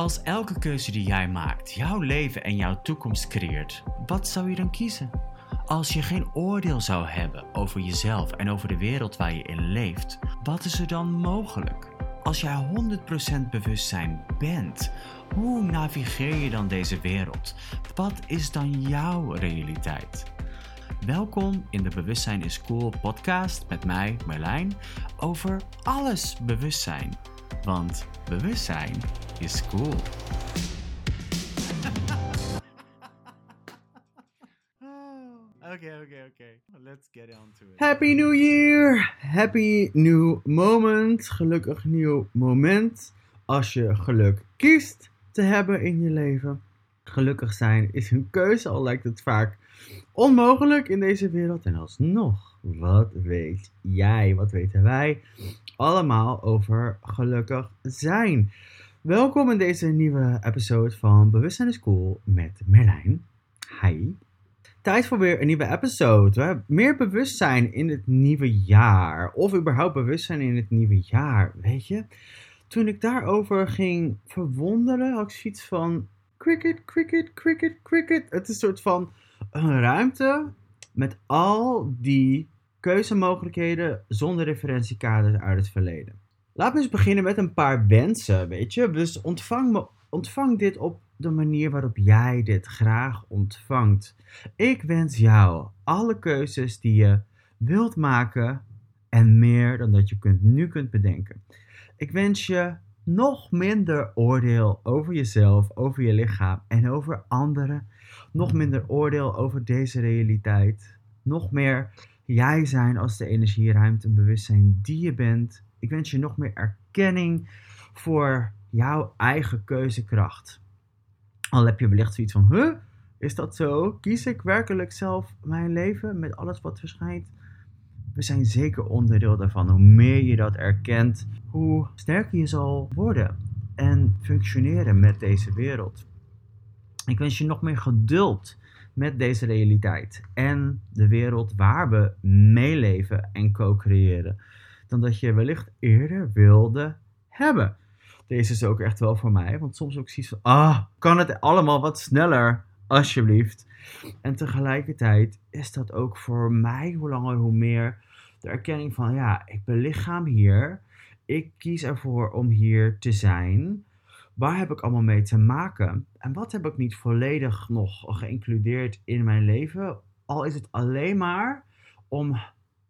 Als elke keuze die jij maakt jouw leven en jouw toekomst creëert, wat zou je dan kiezen? Als je geen oordeel zou hebben over jezelf en over de wereld waar je in leeft, wat is er dan mogelijk? Als jij 100% bewustzijn bent, hoe navigeer je dan deze wereld? Wat is dan jouw realiteit? Welkom in de Bewustzijn is Cool podcast met mij, Merlijn, over alles bewustzijn. Want bewustzijn is cool. Oké, oké, oké. Let's get on to it. Happy New Year! Happy New Moment. Gelukkig nieuw moment. Als je geluk kiest te hebben in je leven. Gelukkig zijn is een keuze, al lijkt het vaak onmogelijk in deze wereld. En alsnog, wat weet jij, wat weten wij allemaal over gelukkig zijn? Welkom in deze nieuwe episode van Bewustzijn is Cool met Merlijn. Hi. Tijd voor weer een nieuwe episode. We hebben meer bewustzijn in het nieuwe jaar. Of überhaupt bewustzijn in het nieuwe jaar, weet je. Toen ik daarover ging verwonderen, had ik zoiets van... Cricket, cricket, cricket, cricket. Het is een soort van een ruimte met al die keuzemogelijkheden zonder referentiekaders uit het verleden. Laten we eens beginnen met een paar wensen, weet je. Dus ontvang, me, ontvang dit op de manier waarop jij dit graag ontvangt. Ik wens jou alle keuzes die je wilt maken en meer dan dat je kunt, nu kunt bedenken. Ik wens je nog minder oordeel over jezelf, over je lichaam en over anderen. Nog minder oordeel over deze realiteit. Nog meer jij zijn als de energie, ruimte en bewustzijn die je bent. Ik wens je nog meer erkenning voor jouw eigen keuzekracht. Al heb je wellicht zoiets van, huh, is dat zo? Kies ik werkelijk zelf mijn leven met alles wat verschijnt? We zijn zeker onderdeel daarvan. Hoe meer je dat erkent, hoe sterker je zal worden en functioneren met deze wereld. Ik wens je nog meer geduld met deze realiteit en de wereld waar we meeleven en co-creëren, dan dat je wellicht eerder wilde hebben. Deze is ook echt wel voor mij, want soms ook zoiets van, ah, kan het allemaal wat sneller, alsjeblieft. En tegelijkertijd is dat ook voor mij hoe langer hoe meer de erkenning van, ja, ik belichaam hier, ik kies ervoor om hier te zijn. Waar heb ik allemaal mee te maken? En wat heb ik niet volledig nog geïncludeerd in mijn leven? Al is het alleen maar om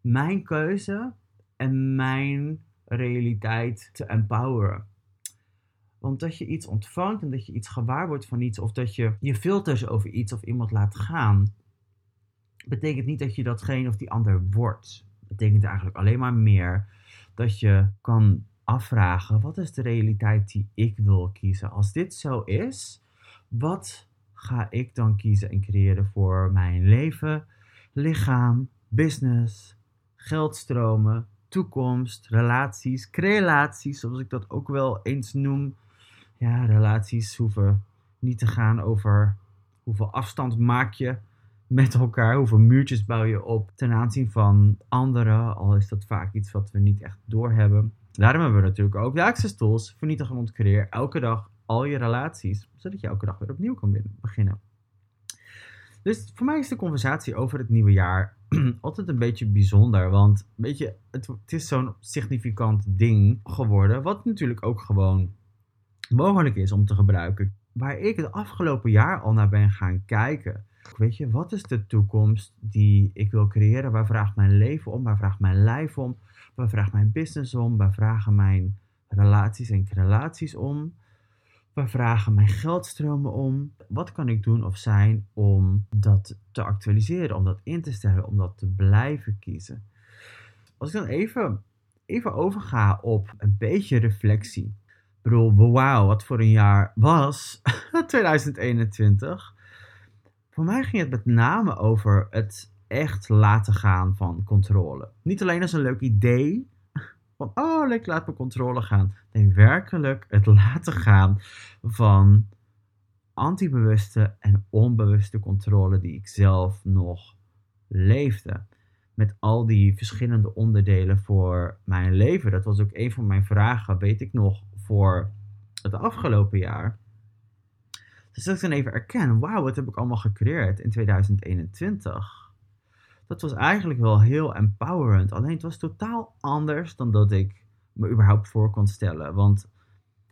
mijn keuze en mijn realiteit te empoweren. Want dat je iets ontvangt en dat je iets gewaar wordt van iets, of dat je je filters over iets of iemand laat gaan, betekent niet dat je datgene of die ander wordt. Betekent eigenlijk alleen maar meer dat je kan afvragen: wat is de realiteit die ik wil kiezen? Als dit zo is, wat ga ik dan kiezen en creëren voor mijn leven, lichaam, business, geldstromen, toekomst, relaties, relaties, zoals ik dat ook wel eens noem. Ja, relaties hoeven niet te gaan over hoeveel afstand maak je met elkaar, hoeveel muurtjes bouw je op ten aanzien van anderen, al is dat vaak iets wat we niet echt doorhebben. Daarom hebben we natuurlijk ook de Access Tools, vernietig en ontcreëer, elke dag al je relaties, zodat je elke dag weer opnieuw kan beginnen. Dus voor mij is de conversatie over het nieuwe jaar altijd een beetje bijzonder. Want weet je, het, het is zo'n significant ding geworden. Wat natuurlijk ook gewoon mogelijk is om te gebruiken. Waar ik het afgelopen jaar al naar ben gaan kijken. Weet je, wat is de toekomst die ik wil creëren? Waar vraagt mijn leven om? Waar vraagt mijn lijf om? Waar vraagt mijn business om? Waar vragen mijn relaties en relaties om? Waar vragen mijn geldstromen om? Wat kan ik doen of zijn om dat te actualiseren, om dat in te stellen, om dat te blijven kiezen? Als ik dan even, even overga op een beetje reflectie. Ik bedoel, wauw, wat voor een jaar was 2021. Voor mij ging het met name over het echt laten gaan van controle. Niet alleen als een leuk idee, van, oh, leuk, laat me controle gaan. Nee, werkelijk het laten gaan van antibewuste en onbewuste controle die ik zelf nog leefde. Met al die verschillende onderdelen voor mijn leven. Dat was ook een van mijn vragen, weet ik nog, voor het afgelopen jaar. Dus dat ik dan even erken, wauw, wat heb ik allemaal gecreëerd in 2021. Dat was eigenlijk wel heel empowerend. Alleen het was totaal anders dan dat ik me überhaupt voor kon stellen. Want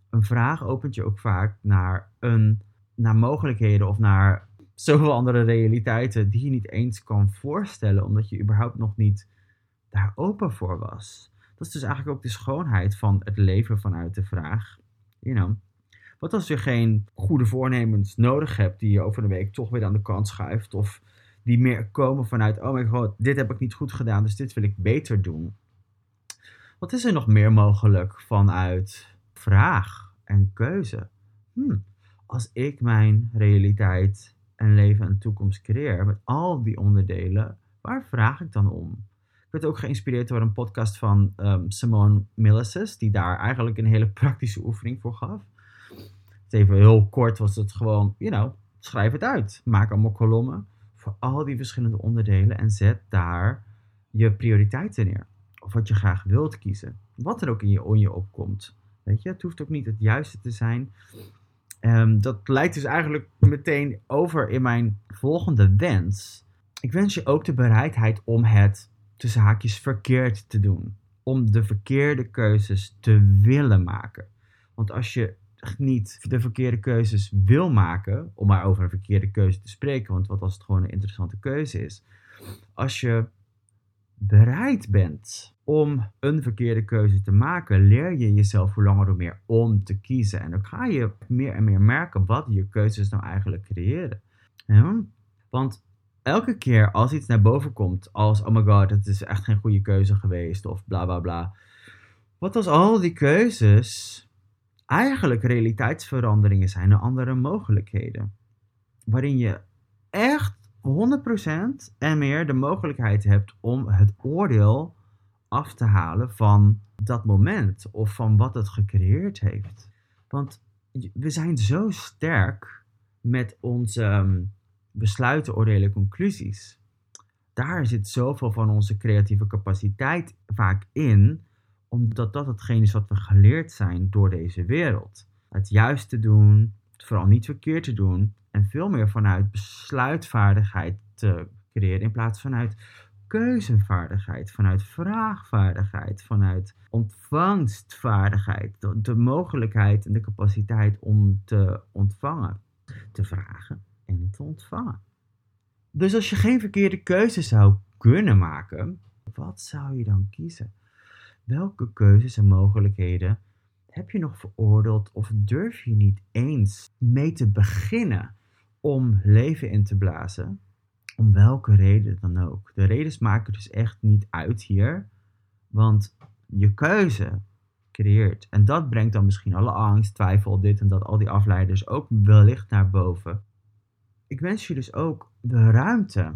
een vraag opent je ook vaak naar, een, naar mogelijkheden of naar zoveel andere realiteiten die je niet eens kan voorstellen, omdat je überhaupt nog niet daar open voor was. Dat is dus eigenlijk ook de schoonheid van het leven vanuit de vraag. You know, wat als je geen goede voornemens nodig hebt die je over de week toch weer aan de kant schuift of die meer komen vanuit, oh my god, dit heb ik niet goed gedaan, dus dit wil ik beter doen. Wat is er nog meer mogelijk vanuit vraag en keuze? Hm, als ik mijn realiteit en leven en toekomst creëer met al die onderdelen, waar vraag ik dan om? Ik werd ook geïnspireerd door een podcast van um, Simone Millicis, die daar eigenlijk een hele praktische oefening voor gaf. Even heel kort was het gewoon, you know, schrijf het uit. Maak allemaal kolommen voor al die verschillende onderdelen en zet daar je prioriteiten neer. Of wat je graag wilt kiezen. Wat er ook in je, on je opkomt. Weet je, het hoeft ook niet het juiste te zijn. Um, dat leidt dus eigenlijk meteen over in mijn volgende wens. Ik wens je ook de bereidheid om het tussen haakjes verkeerd te doen. Om de verkeerde keuzes te willen maken. Want als je niet de verkeerde keuzes wil maken, om maar over een verkeerde keuze te spreken, want wat als het gewoon een interessante keuze is. Als je bereid bent om een verkeerde keuze te maken, leer je jezelf hoe langer hoe meer om te kiezen. En dan ga je meer en meer merken wat je keuzes nou eigenlijk creëren. Want elke keer als iets naar boven komt, als oh my god, het is echt geen goede keuze geweest, of bla bla bla. Wat als al die keuzes eigenlijk realiteitsveranderingen zijn naar andere mogelijkheden? Waarin je echt 100% en meer de mogelijkheid hebt om het oordeel af te halen van dat moment of van wat het gecreëerd heeft. Want we zijn zo sterk met onze ehm, besluiten, oordelen, conclusies. Daar zit zoveel van onze creatieve capaciteit vaak in, omdat dat hetgeen is wat we geleerd zijn door deze wereld. Het juiste doen, vooral niet verkeerd te doen en veel meer vanuit besluitvaardigheid te creëren in plaats vanuit keuzevaardigheid, vanuit vraagvaardigheid, vanuit ontvangstvaardigheid, de, de mogelijkheid en de capaciteit om te ontvangen, te vragen en te ontvangen. Dus als je geen verkeerde keuze zou kunnen maken, wat zou je dan kiezen? Welke keuzes en mogelijkheden heb je nog veroordeeld of durf je niet eens mee te beginnen om leven in te blazen? Om welke reden dan ook. De redenen maken dus echt niet uit hier, want je keuze creëert. En dat brengt dan misschien alle angst, twijfel, dit en dat, al die afleiders ook wellicht naar boven. Ik wens je dus ook de ruimte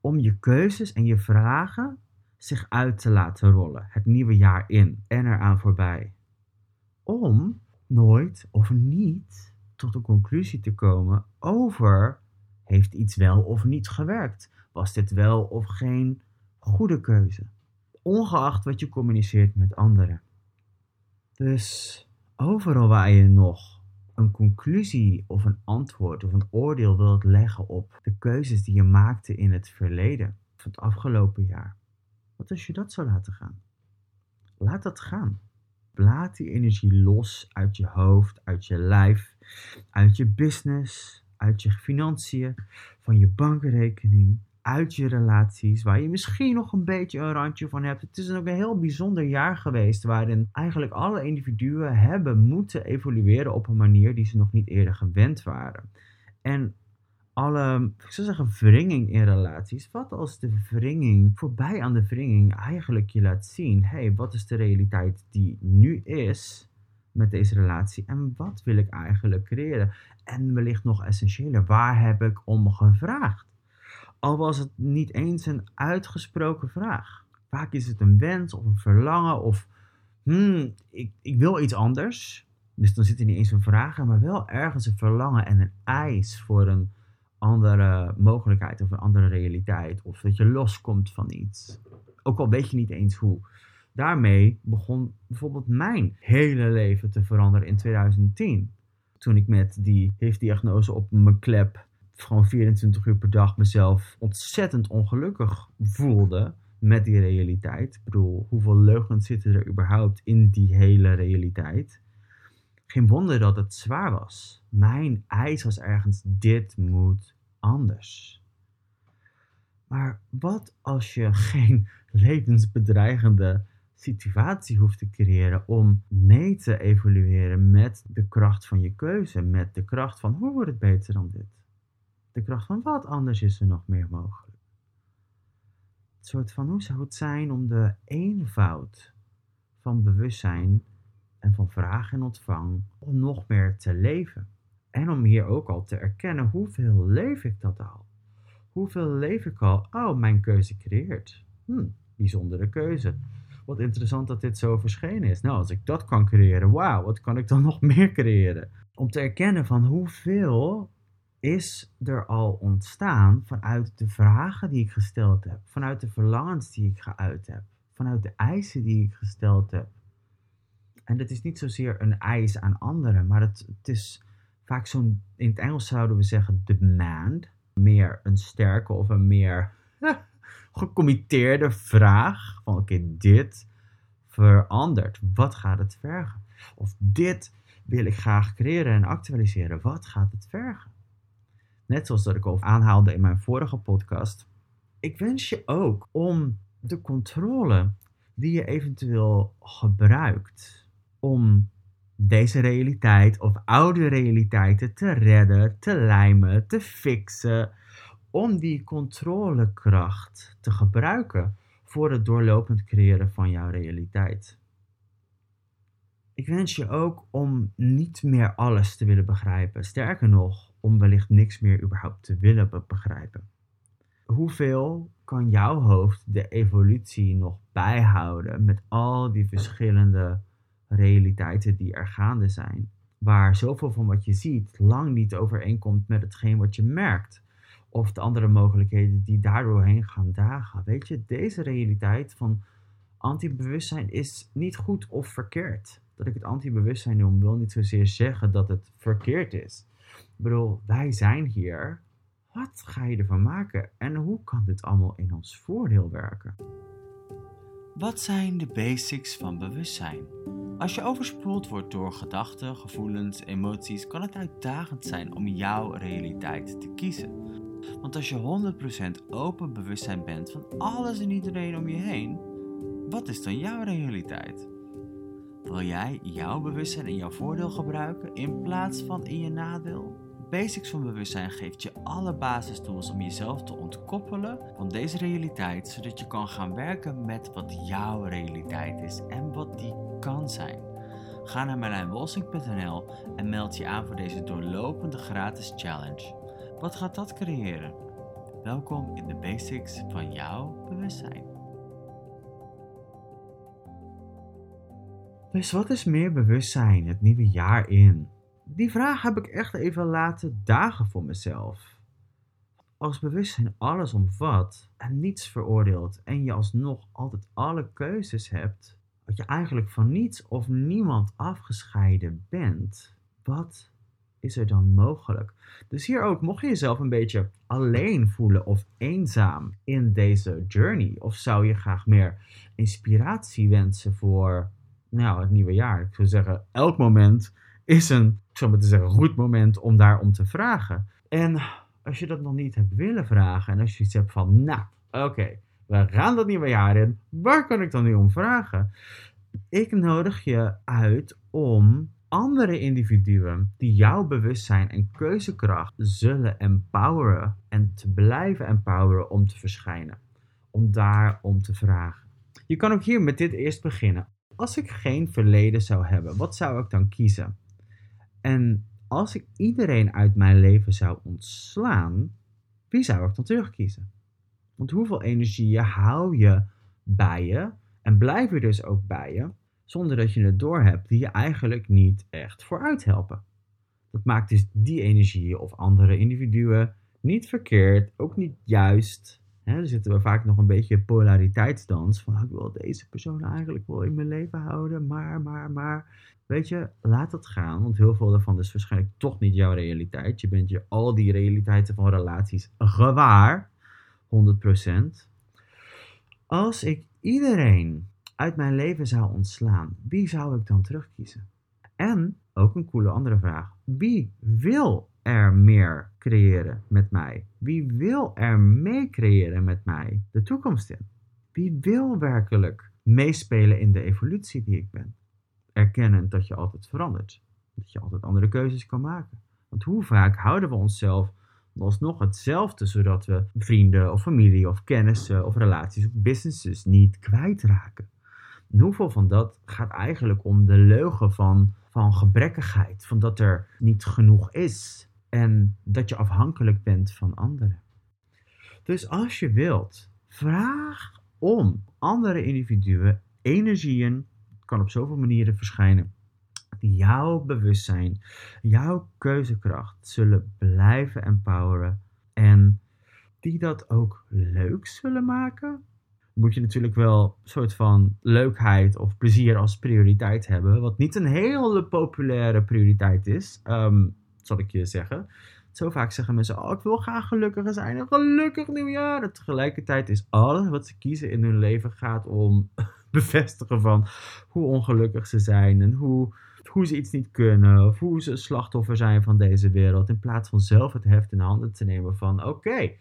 om je keuzes en je vragen zich uit te laten rollen. Het nieuwe jaar in en eraan voorbij. Om nooit of niet tot een conclusie te komen over heeft iets wel of niet gewerkt. Was dit wel of geen goede keuze? Ongeacht wat je communiceert met anderen. Dus overal waar je nog een conclusie of een antwoord of een oordeel wilt leggen op de keuzes die je maakte in het verleden, van het afgelopen jaar. Wat als je dat zou laten gaan? Laat dat gaan. Laat die energie los uit je hoofd, uit je lijf, uit je business, uit je financiën, van je bankrekening, uit je relaties, waar je misschien nog een beetje een randje van hebt. Het is ook een heel bijzonder jaar geweest, waarin eigenlijk alle individuen hebben moeten evolueren op een manier die ze nog niet eerder gewend waren. En alle, ik zou zeggen, wringing in relaties. Wat als de wringing, voorbij aan de wringing, eigenlijk je laat zien: hé, hey, wat is de realiteit die nu is met deze relatie en wat wil ik eigenlijk creëren? En wellicht nog essentiëler, waar heb ik om gevraagd? Al was het niet eens een uitgesproken vraag. Vaak is het een wens of een verlangen of hmm, ik, ik wil iets anders. Dus dan zit er niet eens een vraag, maar wel ergens een verlangen en een eis voor een andere mogelijkheid of een andere realiteit. Of dat je loskomt van iets. Ook al weet je niet eens hoe. Daarmee begon bijvoorbeeld mijn hele leven te veranderen in 2010. toen ik met die HIV-diagnose op mijn klep gewoon 24 uur per dag mezelf ontzettend ongelukkig voelde met die realiteit. Ik bedoel, hoeveel leugens zitten er überhaupt in die hele realiteit? Geen wonder dat het zwaar was. Mijn eis was ergens: dit moet anders. Maar wat als je geen levensbedreigende situatie hoeft te creëren om mee te evolueren met de kracht van je keuze, met de kracht van hoe wordt het beter dan dit? De kracht van wat anders is er nog meer mogelijk? Het soort van hoe zou het zijn om de eenvoud van bewustzijn van vraag en ontvang om nog meer te leven? En om hier ook al te erkennen hoeveel leef ik dat al? Hoeveel leef ik al? Oh, mijn keuze creëert. Hm, bijzondere keuze. Wat interessant dat dit zo verschenen is. Nou, als ik dat kan creëren, wauw, wat kan ik dan nog meer creëren? Om te erkennen van hoeveel is er al ontstaan vanuit de vragen die ik gesteld heb, vanuit de verlangens die ik geuit heb, vanuit de eisen die ik gesteld heb. En dat is niet zozeer een eis aan anderen, maar het, het is vaak zo'n, in het Engels zouden we zeggen demand, meer een sterke of een meer gecommitteerde vraag van oké, dit verandert. Wat gaat het vergen? Of dit wil ik graag creëren en actualiseren. Wat gaat het vergen? Net zoals dat ik al aanhaalde in mijn vorige podcast. Ik wens je ook om de controle die je eventueel gebruikt om deze realiteit of oude realiteiten te redden, te lijmen, te fixen, om die controlekracht te gebruiken voor het doorlopend creëren van jouw realiteit. Ik wens je ook om niet meer alles te willen begrijpen. Sterker nog, om wellicht niks meer überhaupt te willen begrijpen. Hoeveel kan jouw hoofd de evolutie nog bijhouden met al die verschillende realiteiten die er gaande zijn? Waar zoveel van wat je ziet lang niet overeenkomt met hetgeen wat je merkt of de andere mogelijkheden die daardoor heen gaan dagen. Weet je, deze realiteit van antibewustzijn is niet goed of verkeerd. Dat ik het antibewustzijn noem, wil niet zozeer zeggen dat het verkeerd is. Ik bedoel, wij zijn hier. Wat ga je ervan maken? En hoe kan dit allemaal in ons voordeel werken? Wat zijn de basics van bewustzijn? Als je overspoeld wordt door gedachten, gevoelens, emoties, kan het uitdagend zijn om jouw realiteit te kiezen. Want als je 100% open bewustzijn bent van alles en iedereen om je heen, wat is dan jouw realiteit? Wil jij jouw bewustzijn in jouw voordeel gebruiken in plaats van in je nadeel? Basics van bewustzijn geeft je alle basistools om jezelf te ontkoppelen van deze realiteit, zodat je kan gaan werken met wat jouw realiteit is en wat die kan zijn. Ga naar merlijnwolsing.nl en meld je aan voor deze doorlopende gratis challenge. Wat gaat dat creëren? Welkom in de basics van jouw bewustzijn. Dus wat is meer bewustzijn het nieuwe jaar in? Die vraag heb ik echt even laten dagen voor mezelf. Als bewustzijn alles omvat en niets veroordeelt en je alsnog altijd alle keuzes hebt, dat je eigenlijk van niets of niemand afgescheiden bent, wat is er dan mogelijk? Dus hier ook, mocht je jezelf een beetje alleen voelen of eenzaam in deze journey, of zou je graag meer inspiratie wensen voor nou, het nieuwe jaar? Ik zou zeggen, elk moment is een, zou maar te zeggen, goed moment om daarom te vragen. En als je dat nog niet hebt willen vragen en als je iets hebt van, nou, oké, we gaan dat nieuwe jaar in, waar kan ik dan nu om vragen? Ik nodig je uit om andere individuen die jouw bewustzijn en keuzekracht zullen empoweren en te blijven empoweren om te verschijnen. Om daar om te vragen. Je kan ook hier met dit eerst beginnen. Als ik geen verleden zou hebben, wat zou ik dan kiezen? En als ik iedereen uit mijn leven zou ontslaan, wie zou ik dan terugkiezen? Want hoeveel energie hou je bij je en blijf je dus ook bij je zonder dat je het doorhebt, die je eigenlijk niet echt vooruit helpen. Dat maakt dus die energie of andere individuen niet verkeerd, ook niet juist. Hè, dan zitten we vaak nog een beetje polariteitsdans. Van, oh, ik wil deze persoon eigenlijk wel in mijn leven houden. Maar, maar, maar. Weet je, laat het gaan. Want heel veel daarvan is waarschijnlijk toch niet jouw realiteit. Je bent je al die realiteiten van relaties gewaar. 100%. Als ik iedereen uit mijn leven zou ontslaan, wie zou ik dan terugkiezen? En ook een coole andere vraag. Wie wil er meer creëren met mij? Wie wil er mee creëren met mij de toekomst in? Wie wil werkelijk meespelen in de evolutie die ik ben? Erkennen dat je altijd verandert. Dat je altijd andere keuzes kan maken. Want hoe vaak houden we onszelf alsnog hetzelfde, zodat we vrienden of familie of kennissen of relaties of businesses niet kwijtraken? En hoeveel van dat gaat eigenlijk om de leugen van, van gebrekkigheid, van dat er niet genoeg is en dat je afhankelijk bent van anderen? Dus als je wilt, vraag om andere individuen, energieën, kan op zoveel manieren verschijnen, jouw bewustzijn, jouw keuzekracht zullen blijven empoweren en die dat ook leuk zullen maken. Moet je natuurlijk wel een soort van leukheid of plezier als prioriteit hebben. Wat niet een hele populaire prioriteit is, um, zal ik je zeggen. Zo vaak zeggen mensen: Oh, ik wil graag gelukkiger zijn. Een gelukkig nieuwjaar. En tegelijkertijd is alles wat ze kiezen in hun leven gaat om bevestigen van hoe ongelukkig ze zijn en hoe hoe ze iets niet kunnen of hoe ze slachtoffer zijn van deze wereld. In plaats van zelf het heft in handen te nemen van oké,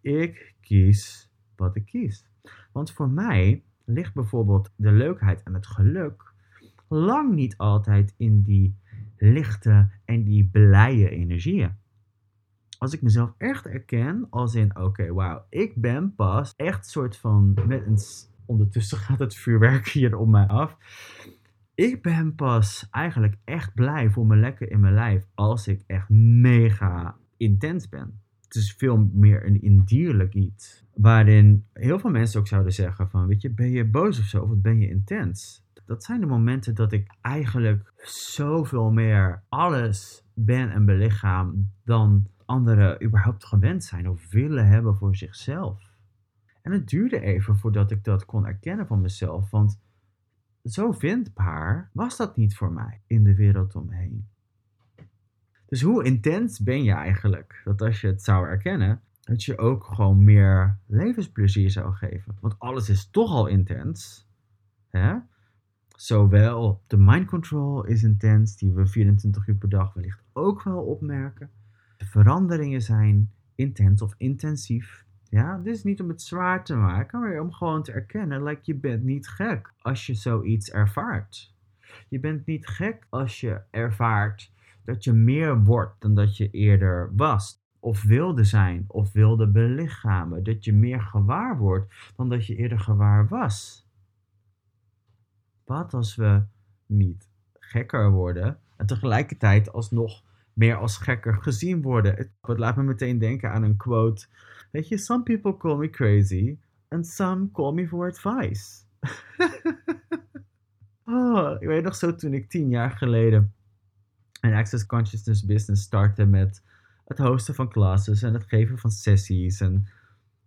ik kies wat ik kies. Want voor mij ligt bijvoorbeeld de leukheid en het geluk lang niet altijd in die lichte en die blije energieën. Als ik mezelf echt erken als in oké, wauw, ik ben pas echt soort van met een ondertussen gaat het vuurwerk hier om mij af ik ben pas eigenlijk echt blij, voor me lekker in mijn lijf als ik echt mega intens ben. Het is veel meer een indierlijk iets. Waarin heel veel mensen ook zouden zeggen van, weet je, ben je boos of zo? Of ben je intens? Dat zijn de momenten dat ik eigenlijk zoveel meer alles ben en belichaam dan anderen überhaupt gewend zijn of willen hebben voor zichzelf. En het duurde even voordat ik dat kon erkennen van mezelf, want zo vindbaar was dat niet voor mij in de wereld omheen. Dus hoe intens ben je eigenlijk? Dat als je het zou erkennen, dat je ook gewoon meer levensplezier zou geven. Want alles is toch al intens. Hè? Zowel de mind control is intens, die we 24 uur per dag wellicht ook wel opmerken. De veranderingen zijn intens of intensief. Ja, dit is niet om het zwaar te maken, maar om gewoon te erkennen, like, je bent niet gek als je zoiets ervaart. Je bent niet gek als je ervaart dat je meer wordt dan dat je eerder was. Of wilde zijn, of wilde belichamen. Dat je meer gewaar wordt dan dat je eerder gewaar was. Wat als we niet gekker worden en tegelijkertijd alsnog meer als gekker gezien worden? Het laat me meteen denken aan een quote Weet je, some people call me crazy and some call me for advice. oh, ik weet nog zo toen ik tien jaar geleden een Access Consciousness business startte met het hosten van classes en het geven van sessies en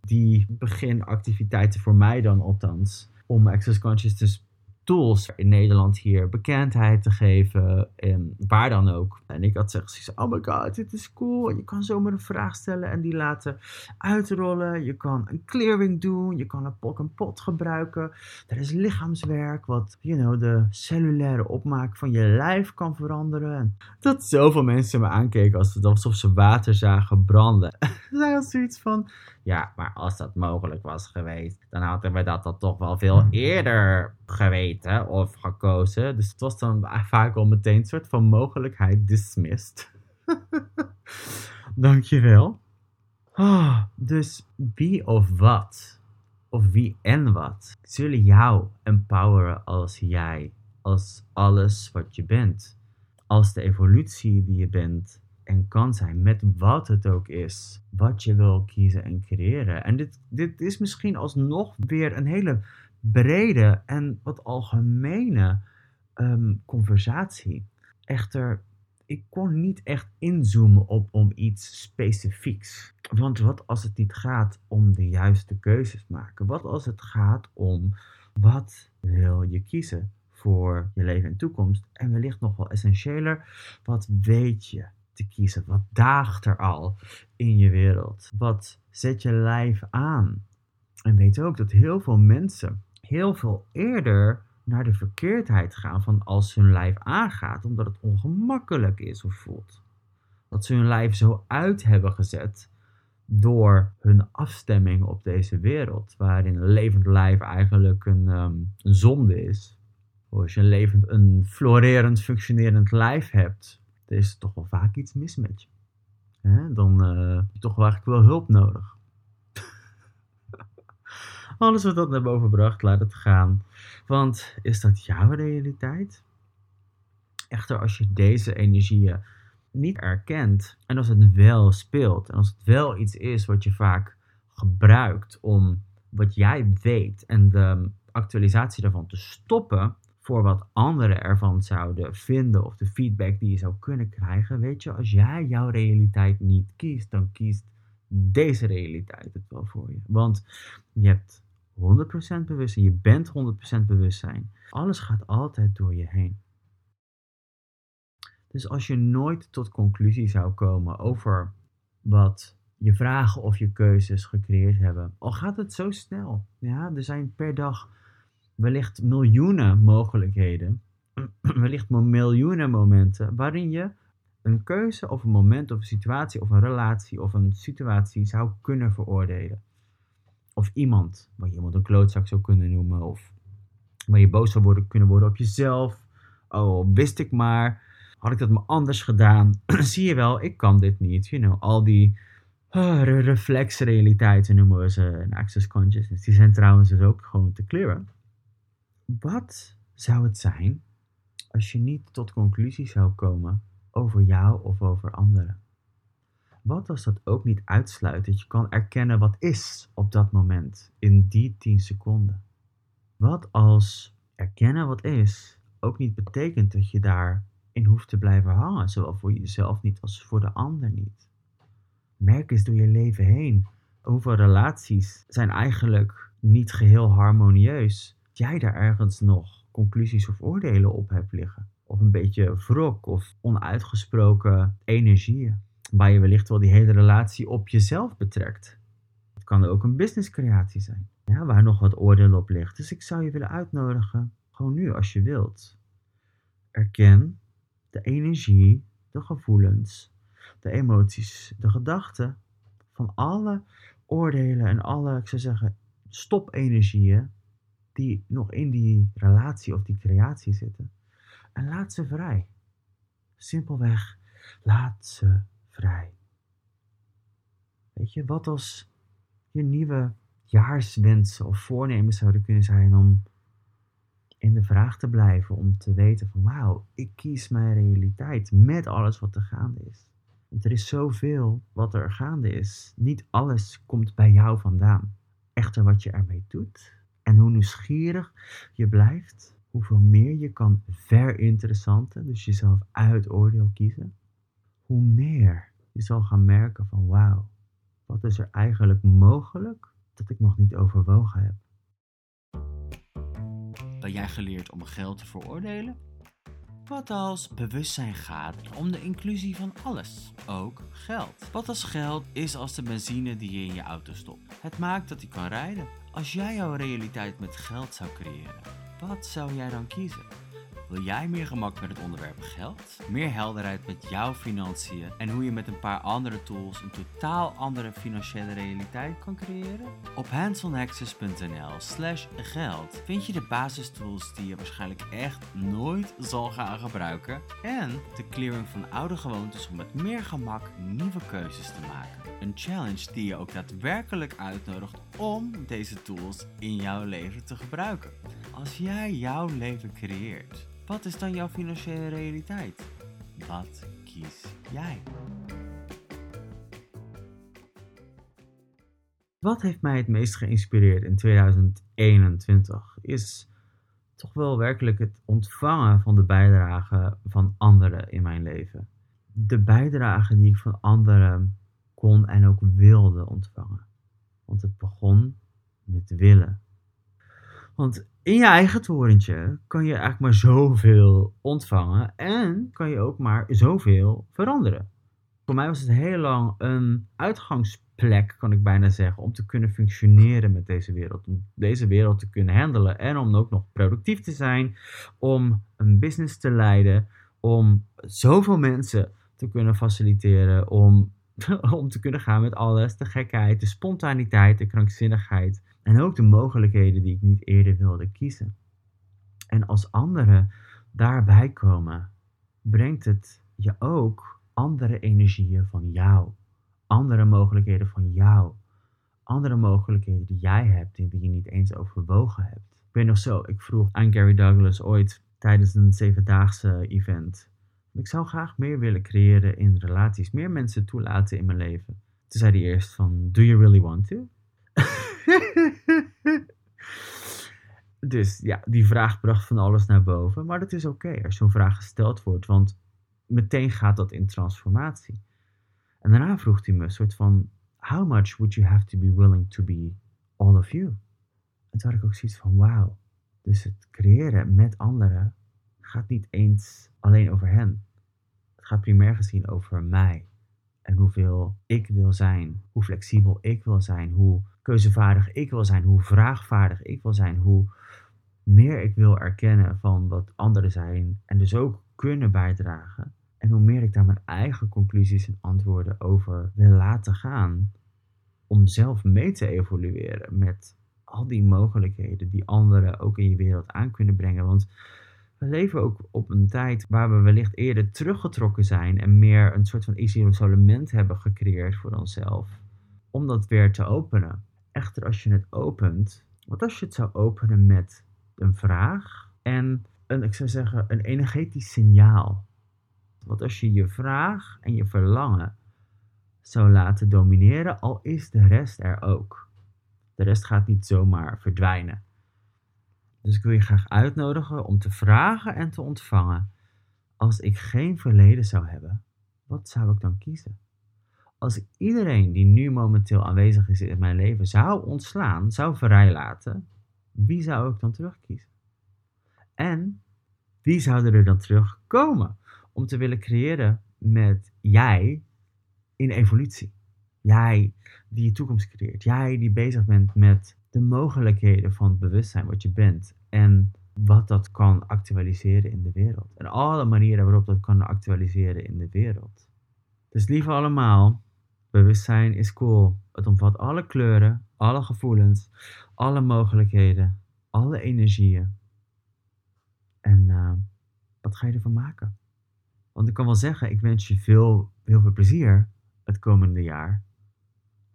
die beginactiviteiten voor mij dan althans om Access Consciousness tools in Nederland hier bekendheid te geven. En waar dan ook. En ik had gezegd, oh my god, dit is cool. Je kan zomaar een vraag stellen en die laten uitrollen. Je kan een clearing doen. Je kan een pot en pot gebruiken. Er is lichaamswerk wat, you know, de cellulaire opmaak van je lijf kan veranderen. En dat zoveel mensen me aankeken alsof ze water zagen branden. Zij had zoiets van, ja, maar als dat mogelijk was geweest, dan hadden we dat dan toch wel veel eerder geweten of gekozen. Dus het was dan vaak al meteen een soort van mogelijkheid dismissed. Dankjewel. Oh, dus wie of wat, of wie en wat, zullen jou empoweren als jij, als alles wat je bent, als de evolutie die je bent en kan zijn met wat het ook is, wat je wil kiezen en creëren. En dit, dit is misschien alsnog weer een hele brede en wat algemene um, conversatie. Echter, ik kon niet echt inzoomen op om iets specifieks. Want wat als het niet gaat om de juiste keuzes maken? Wat als het gaat om wat wil je kiezen voor je leven en toekomst? En wellicht nog wel essentiëler, wat weet je te kiezen? Wat daagt er al in je wereld? Wat zet je lijf aan? En weet ook dat heel veel mensen heel veel eerder naar de verkeerdheid gaan van als hun lijf aangaat, omdat het ongemakkelijk is of voelt. Dat ze hun lijf zo uit hebben gezet door hun afstemming op deze wereld, waarin een levend lijf eigenlijk een, um, een zonde is. Als je een levend, een florerend, functionerend lijf hebt, dan is er toch wel vaak iets mis met je. Dan uh, heb je toch wel eigenlijk wel hulp nodig. Alles wat dat naar boven bracht, laat het gaan. Want is dat jouw realiteit? Echter, als je deze energieën niet erkent en als het wel speelt en als het wel iets is wat je vaak gebruikt om wat jij weet en de actualisatie daarvan te stoppen voor wat anderen ervan zouden vinden of de feedback die je zou kunnen krijgen, weet je, als jij jouw realiteit niet kiest, dan kiest deze realiteit het wel voor je. Want je hebt 100% bewustzijn. Je bent 100% bewustzijn. Alles gaat altijd door je heen. Dus als je nooit tot conclusie zou komen over wat je vragen of je keuzes gecreëerd hebben, al gaat het zo snel. Ja, er zijn per dag wellicht miljoenen mogelijkheden, wellicht miljoenen momenten waarin je een keuze of een moment of een situatie of een relatie of een situatie zou kunnen veroordelen. Of iemand, waar je iemand een klootzak zou kunnen noemen. Of waar je boos zou worden, kunnen worden op jezelf. Oh, wist ik maar. Had ik dat maar anders gedaan? Zie je wel, ik kan dit niet. You know, al die uh, reflexrealiteiten noemen we ze in Access Consciousness. Die zijn trouwens dus ook gewoon te clearen. Wat zou het zijn als je niet tot conclusie zou komen over jou of over anderen? Wat als dat ook niet uitsluit dat je kan erkennen wat is op dat moment, in die 10 seconden? Wat als erkennen wat is ook niet betekent dat je daarin hoeft te blijven hangen, zowel voor jezelf niet als voor de ander niet? Merk eens door je leven heen hoeveel relaties zijn eigenlijk niet geheel harmonieus. Jij daar ergens nog conclusies of oordelen op hebt liggen. Of een beetje wrok of onuitgesproken energieën waar je wellicht wel die hele relatie op jezelf betrekt. Het kan ook een businesscreatie zijn, ja, waar nog wat oordeel op ligt. Dus ik zou je willen uitnodigen, gewoon nu als je wilt. Erken de energie, de gevoelens, de emoties, de gedachten van alle oordelen en alle, ik zou zeggen, stopenergieën die nog in die relatie of die creatie zitten. En laat ze vrij. Simpelweg, laat ze vrij. Weet je, wat als je nieuwe jaarswensen of voornemens zouden kunnen zijn om in de vraag te blijven, om te weten van wauw, ik kies mijn realiteit met alles wat er gaande is. Want er is zoveel wat er gaande is. Niet alles komt bij jou vandaan. Echter wat je ermee doet en hoe nieuwsgierig je blijft, hoeveel meer je kan verinteressanten, dus jezelf uit oordeel kiezen, hoe meer je zal gaan merken van wauw, wat is er eigenlijk mogelijk dat ik nog niet overwogen heb. Ben jij geleerd om geld te veroordelen? Wat als bewustzijn gaat om de inclusie van alles, ook geld? Wat als geld is als de benzine die je in je auto stopt? Het maakt dat hij kan rijden. Als jij jouw realiteit met geld zou creëren, wat zou jij dan kiezen? Wil jij meer gemak met het onderwerp geld? Meer helderheid met jouw financiën en hoe je met een paar andere tools een totaal andere financiële realiteit kan creëren? Op handsonaccess.nl slash geld vind je de basistools die je waarschijnlijk echt nooit zal gaan gebruiken en de clearing van oude gewoontes om met meer gemak nieuwe keuzes te maken. Een challenge die je ook daadwerkelijk uitnodigt om deze tools in jouw leven te gebruiken. Als jij jouw leven creëert, wat is dan jouw financiële realiteit? Wat kies jij? Wat heeft mij het meest geïnspireerd in 2021 is toch wel werkelijk het ontvangen van de bijdrage van anderen in mijn leven. De bijdrage die ik van anderen kon en ook wilde ontvangen. Want het begon met willen. Want in je eigen torentje kan je eigenlijk maar zoveel ontvangen en kan je ook maar zoveel veranderen. Voor mij was het heel lang een uitgangsplek, kan ik bijna zeggen, om te kunnen functioneren met deze wereld. Om deze wereld te kunnen handelen en om ook nog productief te zijn, om een business te leiden, om zoveel mensen te kunnen faciliteren, om, om te kunnen gaan met alles, de gekheid, de spontaniteit, de krankzinnigheid en ook de mogelijkheden die ik niet eerder wilde kiezen. En als anderen daarbij komen, brengt het je ook andere energieën van jou, andere mogelijkheden van jou, andere mogelijkheden die jij hebt en die je niet eens overwogen hebt. Ik weet nog zo, ik vroeg aan Gary Douglas ooit tijdens een zevendaagse event. Ik zou graag meer willen creëren in relaties, meer mensen toelaten in mijn leven. Toen zei hij eerst van, do you really want to? dus ja, die vraag bracht van alles naar boven. Maar dat is oké als zo'n vraag gesteld wordt, want meteen gaat dat in transformatie. En daarna vroeg hij me een soort van, how much would you have to be willing to be all of you? En toen had ik ook zoiets van, wauw. Dus het creëren met anderen gaat niet eens alleen over hen. Het gaat primair gezien over mij. En hoeveel ik wil zijn. Hoe flexibel ik wil zijn. Hoe keuzevaardig ik wil zijn. Hoe vraagvaardig ik wil zijn. Hoe meer ik wil erkennen van wat anderen zijn. En dus ook kunnen bijdragen. En hoe meer ik daar mijn eigen conclusies en antwoorden over wil laten gaan. Om zelf mee te evolueren met al die mogelijkheden die anderen ook in je wereld aan kunnen brengen. Want we leven ook op een tijd waar we wellicht eerder teruggetrokken zijn en meer een soort van isolement hebben gecreëerd voor onszelf. Om dat weer te openen. Echter, als je het opent, wat als je het zou openen met een vraag en een, ik zou zeggen, een energetisch signaal. Wat als je je vraag en je verlangen zou laten domineren, al is de rest er ook. De rest gaat niet zomaar verdwijnen. Dus ik wil je graag uitnodigen om te vragen en te ontvangen. Als ik geen verleden zou hebben, wat zou ik dan kiezen? Als ik iedereen die nu momenteel aanwezig is in mijn leven zou ontslaan, zou vrijlaten, wie zou ik dan terugkiezen? En wie zouden er dan terugkomen om te willen creëren met jij in evolutie? Jij die je toekomst creëert. Jij die bezig bent met de mogelijkheden van het bewustzijn wat je bent en wat dat kan actualiseren in de wereld. En alle manieren waarop dat kan actualiseren in de wereld. Dus lieve allemaal, bewustzijn is cool. Het omvat alle kleuren, alle gevoelens, alle mogelijkheden, alle energieën. En uh, wat ga je ervan maken? Want ik kan wel zeggen, ik wens je veel, heel veel plezier het komende jaar.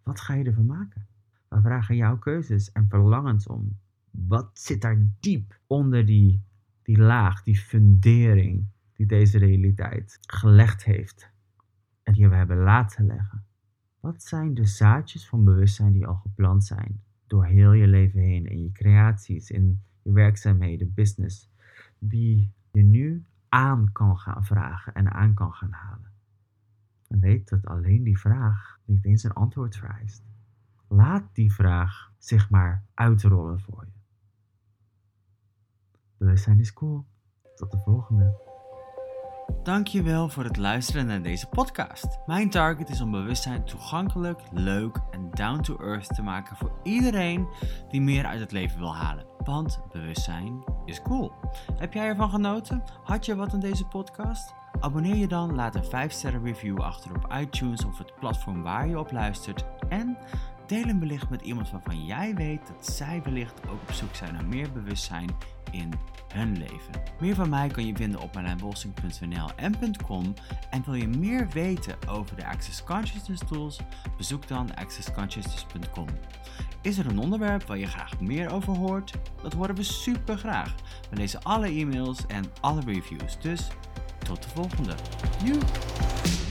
Wat ga je ervan maken? We vragen jouw keuzes en verlangens om. Wat zit daar diep onder die, die laag, die fundering die deze realiteit gelegd heeft en die we hebben laten leggen? Wat zijn de zaadjes van bewustzijn die al geplant zijn door heel je leven heen in je creaties, in je werkzaamheden, business, die je nu aan kan gaan vragen en aan kan gaan halen? En weet dat alleen die vraag niet eens een antwoord vereist. Laat die vraag zich maar uitrollen voor je. Bewustzijn is cool. Tot de volgende. Dankjewel voor het luisteren naar deze podcast. Mijn target is om bewustzijn toegankelijk, leuk en down to earth te maken voor iedereen die meer uit het leven wil halen. Want bewustzijn is cool. Heb jij ervan genoten? Had je wat aan deze podcast? Abonneer je dan, laat een 5 sterren review achter op iTunes of het platform waar je op luistert en Deel hem wellicht met iemand waarvan jij weet dat zij wellicht ook op zoek zijn naar meer bewustzijn in hun leven. Meer van mij kan je vinden op marlijnbolsing.nl en.com en wil je meer weten over de Access Consciousness tools? Bezoek dan accessconsciousness.com. Is er een onderwerp waar je graag meer over hoort? Dat horen we super graag. We lezen alle e-mails en alle reviews, dus tot de volgende. Joe!